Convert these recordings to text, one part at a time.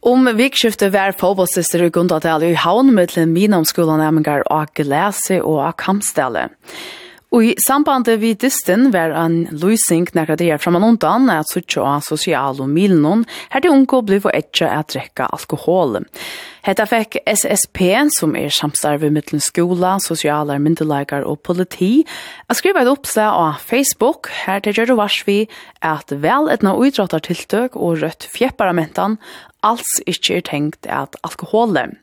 Om vikskiftet var fotbollssyster i Gundadal i havn med til minomskolen Emmengar og Glese og Kampstelle. Og i sambandet vi distin var en løsning nekra det her framan undan at suttje av sosial og milnån her det unge bliv og etja at drekka alkohol. Hetta fekk SSP, som er samstarve mittlen skola, sosialar, myndelagar og politi, a skriva et oppsteg av Facebook, her til Gjørru Varsvi, at vel etna uidrottartiltøk og rødt fjepparamentan alls ikkje er tenkt at alkoholen.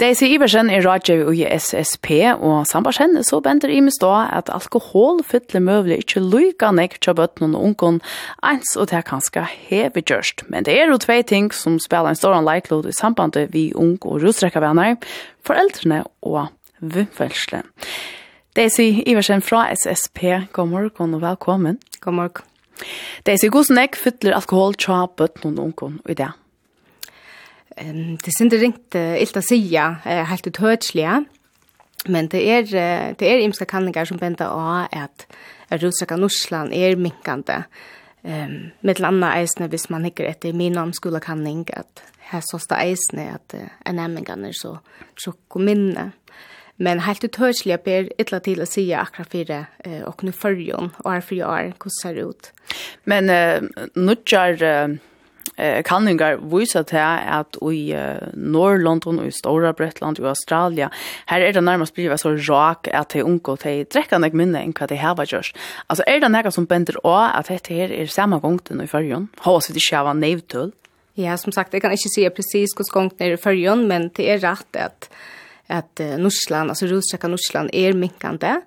Daisy Iversen er rådgjøv i SSP, og sambarsen så bender i mest da at alkohol fyller møvlig ikke lykke nek til bøtten og ungen, ens og det er kanskje heve gjørst. Men det er jo tve ting som spiller en stor leiklod i sambandet vi ung og rusdrekkervenner, foreldrene og vimfelsle. Daisy Iversen fra SSP, god morgen og velkommen. God morgen. Daisy, hvordan nek fyller alkohol til bøtten og ungen i det? Ehm det synd ringt uh, ilt att säga helt uthötsliga. Men det är det är imska kanningar som bända av att Rusaka Norsland är minkande. Ehm med landa eisne hvis man hikker etter min om skola kanning at her sosta eisne at uh, en emmingan er så tjokk minne. Men helt uthørselig ber illa till att säga akkurat fire eh, og nu förjon og er för jag hvordan ser ut. Men uh, nudjar uh, eh kanningar vísa til at i Norrlondon og i Stora Bretland og Australia her er det nærmast bliva så rak at de unko de drekka nek minne enn hva de hava gjørs. Altså er det nekka som bender å at dette her er samme gongten i fyrjon? Hva vi ikke hava nevtull? Ja, som sagt, jeg kan ikke si precis hos gongten er i fyrjon, men det er rett at at Norsland, altså Rosjaka Norsland er minkande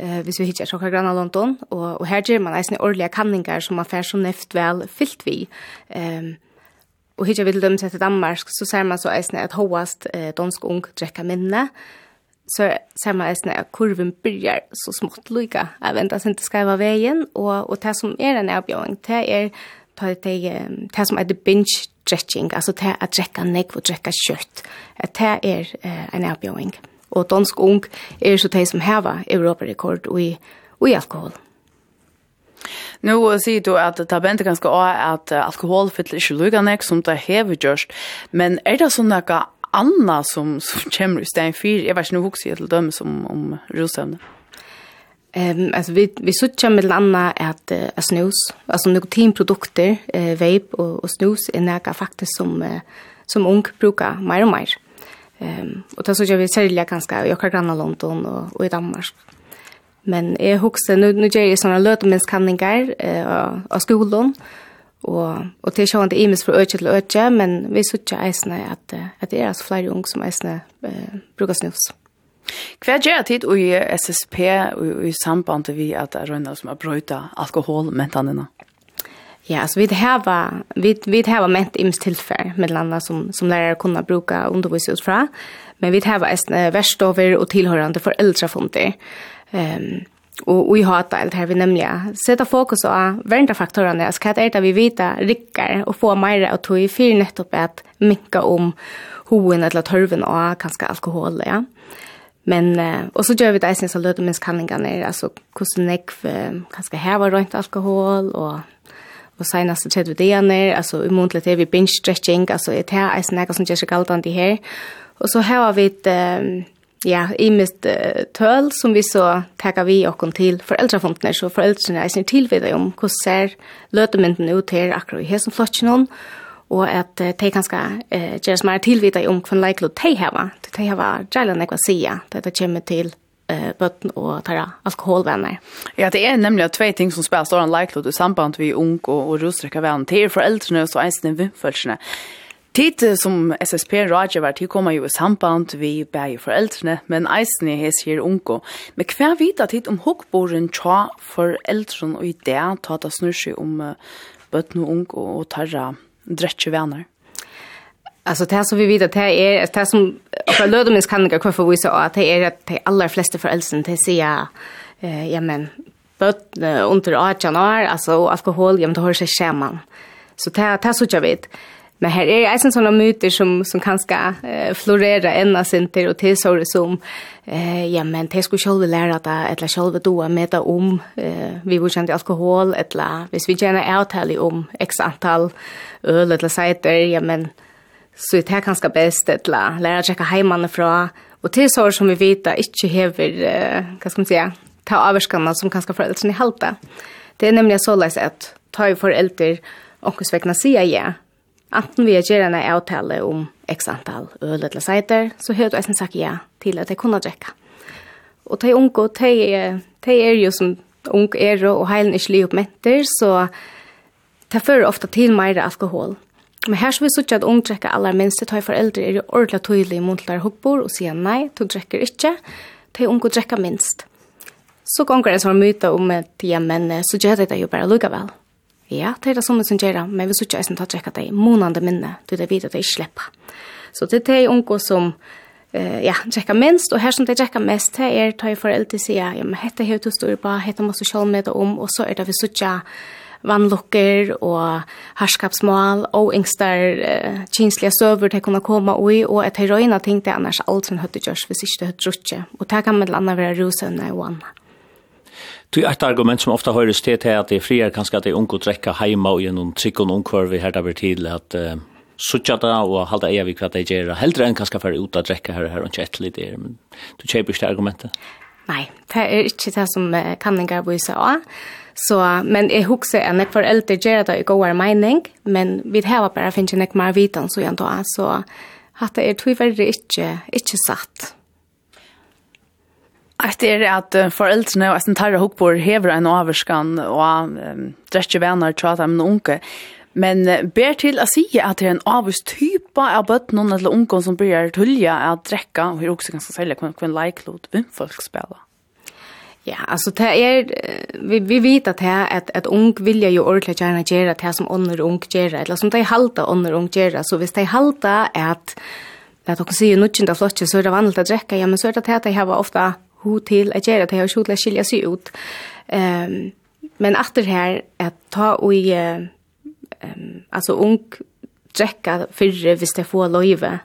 eh hvis vi hittar så granna London og og her ger man eisini ordliga kanningar som man fer så neft vel fylt vi. Ehm og hittar vi til dem til Danmark så ser man så eisini at hoast eh, dansk ung drekka minne så ser man eisini at kurven byrjar så smått lika. Jeg venter at det skal være veien, og, og det som er en avbjøring, det er ta det det som heter binge dredging, altså det at drekka negv og drekka kjøtt. Det er en avbjøring. Mm og dansk ung er så de som hever Europarekord i, i alkohol. Nu sier du at det bente ganske også at alkohol fyller ikke lukene som det hever gjørst, men er det sånn noe anna som, som kommer i stein fyr, Jeg vet ikke, noe husker jeg til dem som om rosevne. Um, alltså vi vi söker med landa at uh, snus alltså nikotinprodukter uh, vape och og snus är noe faktiskt som uh, som ung brukar mer och mer. Ehm och då så jag vill sälja ganska i Åkra granna London och, och i Danmark. Men jag huxar nu nu gör jag såna lötemenskanningar eh av, skolan och och det sjön ju inte mest för öch till öch men vi söker isna att att det är så fler ung som isna eh, brukar snus. Hva gjør tid i SSP och i samband vi att det som har brøyta alkoholmentanene? Ja, så vi har vi vi har ment ims tillfär med landa som som lärare kunna bruka undervisa ut fra. Men vi har en värstover och tillhörande för äldrefunder. Ehm um, och vi har det här vi nämligen sätta fokus på värnda faktorerna. Alltså vad är det vi vita rycker och få mer att ta i fyr nettopp att mycket om hoen eller törven och kanske alkohol, ja. Men eh, och så gör vi det sen så löter minst kanningarna alltså hur snäck kanske här var rent alkohol och og senast tredje vi dagene, altså i månedlig er vi binge stretching, altså et her er snakket som gjør seg galt an de her. Og så har vi et, um, ja, i mitt uh, tøl som vi så takker vi okken til foreldrefontene, så foreldrene er sin tilvidde om hvordan ser løtemynden ut her akkurat i hessen flotjen og at uh, de kan skal uh, gjøres mer tilvidde om hvordan leikler de har. De har gjerne si, at det kommer til eh bøtten og tara alkoholvenner. Ja, det er nemlig två ting som spelar stor en likelihood i samband vi ung og, og rusdricka vän till föräldrarna så ens den vimfelsna. Tid som SSP rådgiver til kommer jo i samband vi bæger foreldrene, men eisen er hes her unko. Men hva vita tid om hokkboren tja foreldrene og i det ta det snurr seg om uh, bøtten og unko og tarra drettje venner? Alltså det som vi vet att det är det som för lödomens kan jag kvar för visa att det är att de allra flesta föräldrarna till sig eh ja men bort under 18 år alltså alkohol ja har det hör sig scheman. Så det det så jag vet. Men här är det en sån myter som som kanske eh, florera ända sen till och till så som eh ja men det skulle själva lära att eller själva då med om eh vi vill känna alkohol eller hvis vi gärna är om x antal öl eller så där ja men så det här kanske bäst att lära checka heimene fra. och til sår som vi vet inte hever uh, hva ska man säga ta avskanna som kanske foreldrene i halte. Det er nemlig så läs at ta ju föräldrar och sväckna sier ja. Anten vi gjør en avtale om x antall öl eller seiter, så hör du ens sagt ja till att det kunne dricka. Och ta unko ta ta är ju som ung er och heilen är slig upp så ta för ofta till mer alkohol Men her skal vi sutja at unge drekker aller minst, tøy foreldre er jo ordentlig tydelig i muntlar hukkbor og sier nei, du drekker ikkje, tøy unge drekker minst. Så ganger en sånn myte om at ja, men så gjør det jo bare lukka vel. Ja, det er det som som gjør men vi sutja eisen ta drekka deg månande minne, du det vidt at jeg slipper. Så det er de unge som eh ja, checka minst och här som det checka mest här är tar ju för LTC ja, men hetta hur du står på hetta måste själv med om och så är det vi söka vannlukker og herskapsmål og yngstar uh, kinslige søver til å kunne komme ui, og et røyne ting det annars alt som høyde gjørs hvis ikke det høyde rutsje. Og det kan med landa være rusene og anna. Du er et argument som ofta høres til til at det er fri er kanskje at det er unge å drekke heima og gjennom trikk og ungkvar vi her der blir til at uh, suttja det og halda eia vi hva det gjør heldre enn kanskje for ut å drekke her og her og ikke etterlig det men du kjøper ikke det argumentet? Nei, det er ikke det som kanningar viser av Så, men jeg husker at jeg foreldre gjør det i gåere mening, men vi har bare finnet ikke mer viten, så jeg da, så at det er tyverre ikke, ikke satt. Det er at foreldrene og eisen tarre hukbor hever en avvarskan og um, drettje venner til at de er unge. Men ber til å si at det er en avvist type av bøtten eller unge som blir tullja at drekka, og er også ganske særlig kvinnleik lot vimfolk spela. Ja, alltså det er, vi vi vet att det er at, at ung vilja ju ordentlig gjerne gjøre det som ånder ung gjøre, eller som de halta ånder ung gjøre, så visst de halta att det också ju nutchen av flotche så er det vanlig å drekke, ja men så er det at de har ofta ho til att gjøre det har å skilje sig ut. Ehm um, men efter här at ta og i ehm um, alltså ung dräcka fyrre visst det får løyve,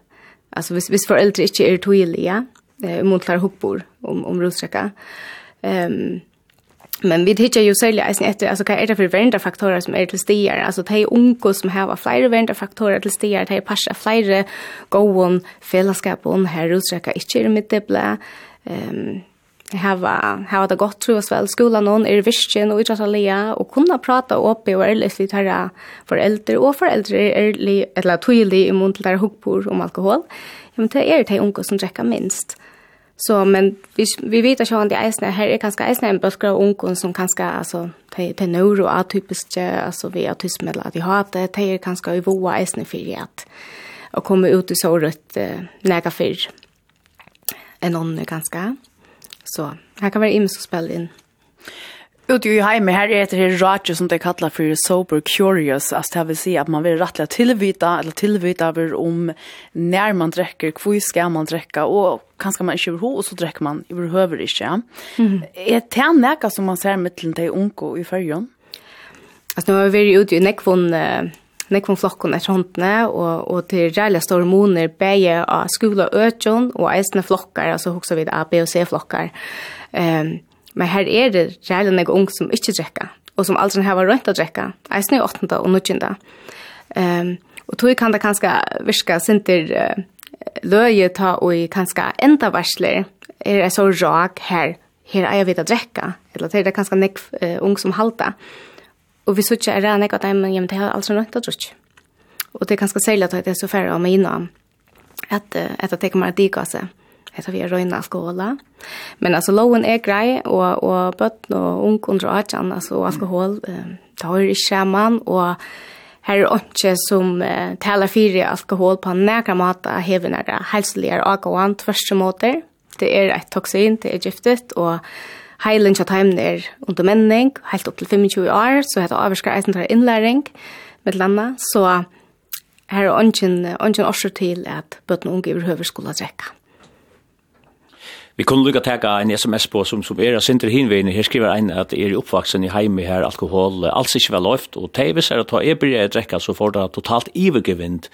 Alltså visst hvis för äldre er är ja, Eh mot klar hoppor om om rotsäcka. Ehm Men vi tittar ju sälja eisen efter, alltså vad är det för vända faktorer som är till stigar? Alltså det är unga som har flera vända faktorer till stigar, det är passa flera gåon, fällskapen, här utsträcka inte i mitt blä. ehm hava hava det gott tror jag väl skolan någon är vision och utsatta lea och kunna prata upp och ärligt lite här för äldre och för äldre är eller tydlig i mun till där hugpor om alkohol. Ja men det är det unga som dricker minst. Så men vi vi vet att han det är här är ganska är en bulkar och onkon som kanske alltså te te neuro atypiskt alltså vi autism eller att har det det är ganska i voa är för att och komma ut i så rött näga för en annan ganska Så här kan vara ims så spela in. Ute i heime her er det her ratje som det kallar for sober curious, altså det vil si at man vil rettelig tilvita, eller tilvita over om när man drekker, hvor skal man dräcka og kanskje man ikke overhå, og så drekker man överhuvud ikke. Mm. Er det nekka som man ser mittelen til unko i fyrjon? Altså nå har vi vært ute i nekvån, nekvån flokken etter håndene, og, og til rævlig store moner beie av skola og øtjon, og eisne flokkar, altså hoksa vid A, B og C-flokkar. Um, Men her er det reelle nek ung som ikke drekka, og som aldri har rønt å drekka, eisen i 8. og 9. Um, og tog kan det kanskje virka sinter uh, løye ta og i kanskje enda varsler, er det så rak her, her er jeg vidt å drekka, eller det er det kanskje nek uh, ung som halta. Og vi sutja er det nek at jeg, men det har aldri rønt å drekka. Og det er kanskje særlig at det er så færre av meg at, at det kommer å dika seg heter vi röjna alkohola. Men alltså lowen er grei och och bött och ung under atjan altså alkohol eh, tar i man och her er inte som eh, talar för alkohol på några måta häver några hälsliga alkohol tvärtom motor. Det är ett toxin, det är giftigt och heilen kjatt heimne er under menning, helt opp til 25 år, så heter avvarskar eisen innlæring med landa, så her er ongen, ongen orser til at bøtten unge i høver skulle drekka. Vi kunne lukka teka en sms på som, som er Sinter Hinvein, her skriver ein at er i oppvaksen i heimi her alkohol alls ikkje vel løyft, og teivis er at ta e byrja drekka så får det totalt ivergevind.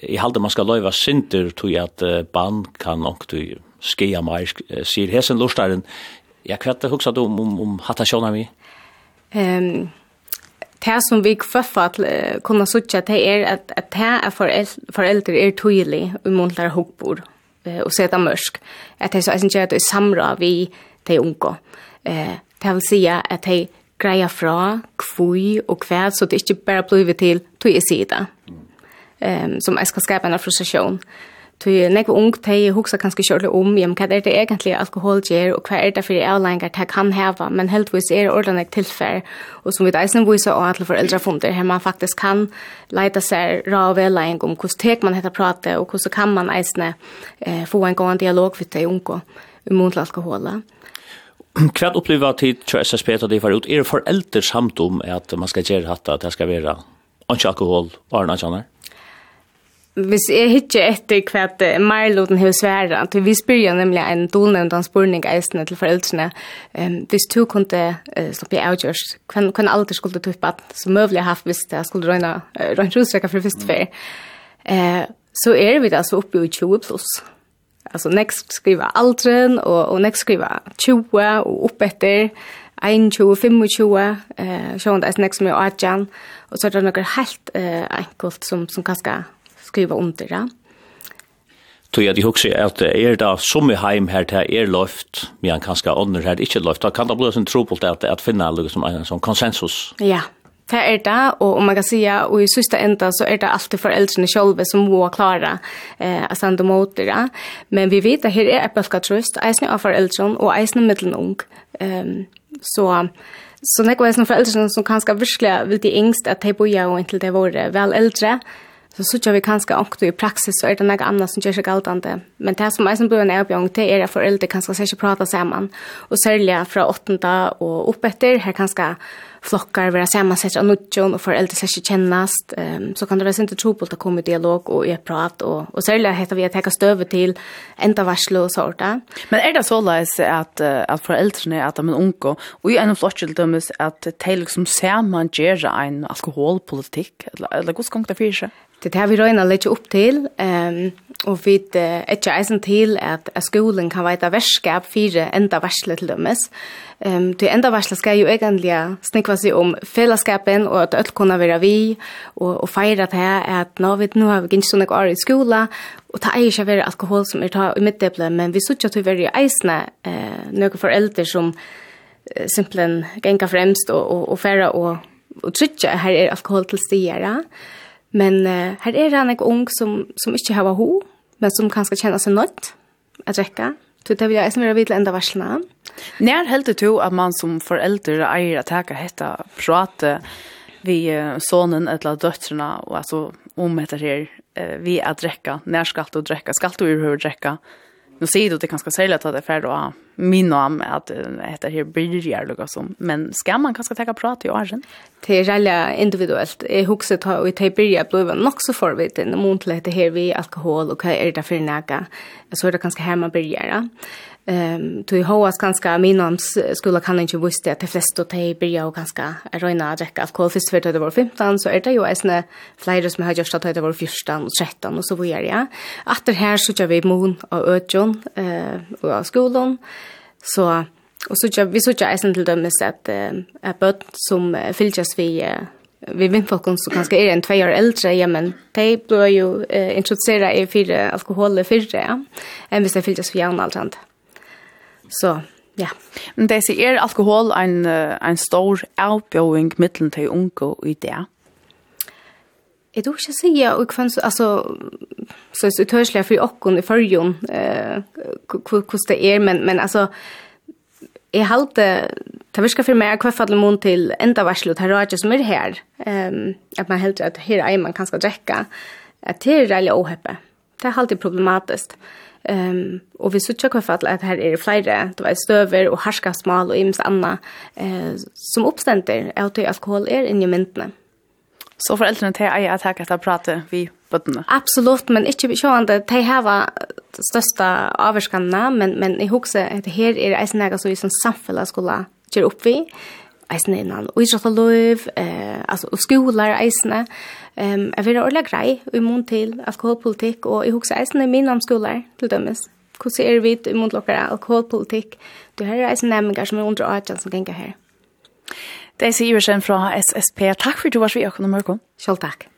I halde man skal løyva Sinter tog at uh, ban kan nok du skia meir, sier hesen lortaren. Ja, hva er det huksa du om, om, om hatt sjåna vi? Um, det som vi kvøffa att kunna sutja, det er att at det er föräldrar är tydlig i månedlar hukbord eh, och sätta mörsk. Att det är så att det är samra vi de unga. Eh, det vill säga att det greia fra kvui og kvæð, så det ikke bare blir til tog i sida, um, som jeg skal skapa en frustrasjon. Tui nekva ung tei hugsa kanskje kjørle om, jem, hva er det egentlig alkohol gjør, og hva er det fyrir avlengar det kan heva, men heldigvis er det ordentlig tilfell, og som vi deisen viser og alle foreldrefunder, her man faktisk kan leita seg ra og veleng om hvordan tek man heta prate, og hvordan kan man eisne eh, få en gåan dialog for tei unga imot alkohol. alkohola. Hva opplever tid til SSP at det var ut? Er foreldre samt om at man skal gjøre hatt at det skal være ikke alkohol, bare noe annet? hvis jeg ikke etter hva at Marloten har sværa, at vi spør jo nemlig en dolnevndan spurning eisene til foreldrene, um, hvis du kunne uh, slappe i avgjørs, hvem, hvem alder skulle du tuppa som møvlig haft hvis jeg skulle røyne, uh, røyne rusrekka for første ferie, uh, så er vi da så oppe i 20 pluss. Altså next skriva alderen, og, og next skriva 20 og opp etter, 21, 25, eh, sjående er next er 18, og så er det noe helt uh, enkelt som, som kan skal skriva under det. Tog jeg de at er da som i heim her til er løft, men kanskje ånder her ikke løft, da kan det bli en trobult at, at finne noe som en sånn konsensus. Ja, det er det, og om man kan sige, og i sista enda så er det alltid foreldrene selv som må klare eh, å sende mot det. Men vi vet at her er et bølka trøst, eisne av foreldrene og eisne middelen ung. Um, så så nekva eisne foreldrene som kanskje virkelig vil de engst at de boja og inntil de våre vel eldre, så så vi kanskje også i praksis så er det noe annet som gjør seg galtande. Men det som er som blir en avbjørn, det er at foreldre kanskje skal ikke prate sammen. Og særlig fra åttende og här her kanskje vara vera samansettra nudjon og foreldre seg ikke kjennast, um, så kan det være sint og på å komme i dialog og i prat, og, og særlig heter vi at täcka støve til enda varsel og sånt. Men er det så leis at, at foreldrene, at de er unge, og i en flokkjel dømes at de liksom saman gjerra en alkoholpolitikk, eller, eller hvordan gong det fyrir seg? Det har vi røyna litt opp til, um, og vi er ikke eisen til at, at skolen kan være ett verskap fire enda versle til dømes. Um, det enda versle skal jo egentlig snikva seg om fellesskapen, og at alt kunne være vi, og, og feire det her, at nå, vet, nå har vi ikke sånn år i skola, og det er ikke være alkohol som er tar i midtdeblet, men vi sier till at vi er eisne eh, noen foreldre som uh, simpelthen ganger fremst og, og, og færre og, og trykker her er alkohol til stigjere, ja? Men uh, her er han ikke ung som, som ikke har ho, men som kanskje kjenner seg nødt å drekke. Så det vil jeg som vil vite enda varslene. Når heldig du at man som foreldre eier å teke hette prate vi uh, sonen eller døtrene, og altså om etter her, uh, vi er drekke, når skal du drekke, skal du i høyre drekke, drekke Nu säger du att det kanske säger att det är för att minna om att det här börjar lugga som. Men ska man kanske ta prata i åren? Det är jävla individuellt. Jag huxar ta och ta börja bli nog så för vid den måntlighet det här vi alkohol och vad är det för näka. Så är det kanske här man börjar. Ehm tog hoas ganska minoms skulle kan inte visste att de flesta te blir och ganska rena att dricka alkohol först för det var 15 så är det ju äsna flera som har just att det var 14 och 13 och så vidare. Ja. Efter här så kör vi mon och ötjon eh och skolan så och så kör vi så kör äsna till dem så att att bort som filters vi vi vet folk som kanske är en två år äldre ja men de blir ju eh, introducerade i för alkohol för det ja. Än visst det filters för jämnaltrande. Så ja. Men det sier er alkohol en, en stor avbjøring mittelen til unge i det. Jeg tror ikke å si, og kvann, altså, så er det uthørselig for åkken i førjen, eh, hvordan det er, men, men altså, jeg halte, det virker for meg, hva faller mun til enda varsel, og det er som er her, um, at man helt at her er man kan skal drekke, at det er veldig åheppe. Det er alltid problematisk. Eh, Ehm och vi söker kvar fall att här är det flera, det var stöver och harska smal och ims anna eh som uppständer att alkohol är i myntna. Så föräldrarna till att jag tackar att prata vi bottna. Absolut, men inte sjående de har största avskanna, men men i huset att här är det nära så i som samfälla skulle göra upp vi eisne innan og idrott og løv, eh, altså, og skolar eisne. Um, jeg vil ordentlig grei i mån til alkoholpolitikk, og jeg husker eisne i min skolar til dømes. Hvordan er vi i mån til dere alkoholpolitikk? Du har er eisne nemminger som er under 18 som ganger her. Det sier Siversen fra SSP. Takk for at du var så vi i Økonomørkon. Selv takk.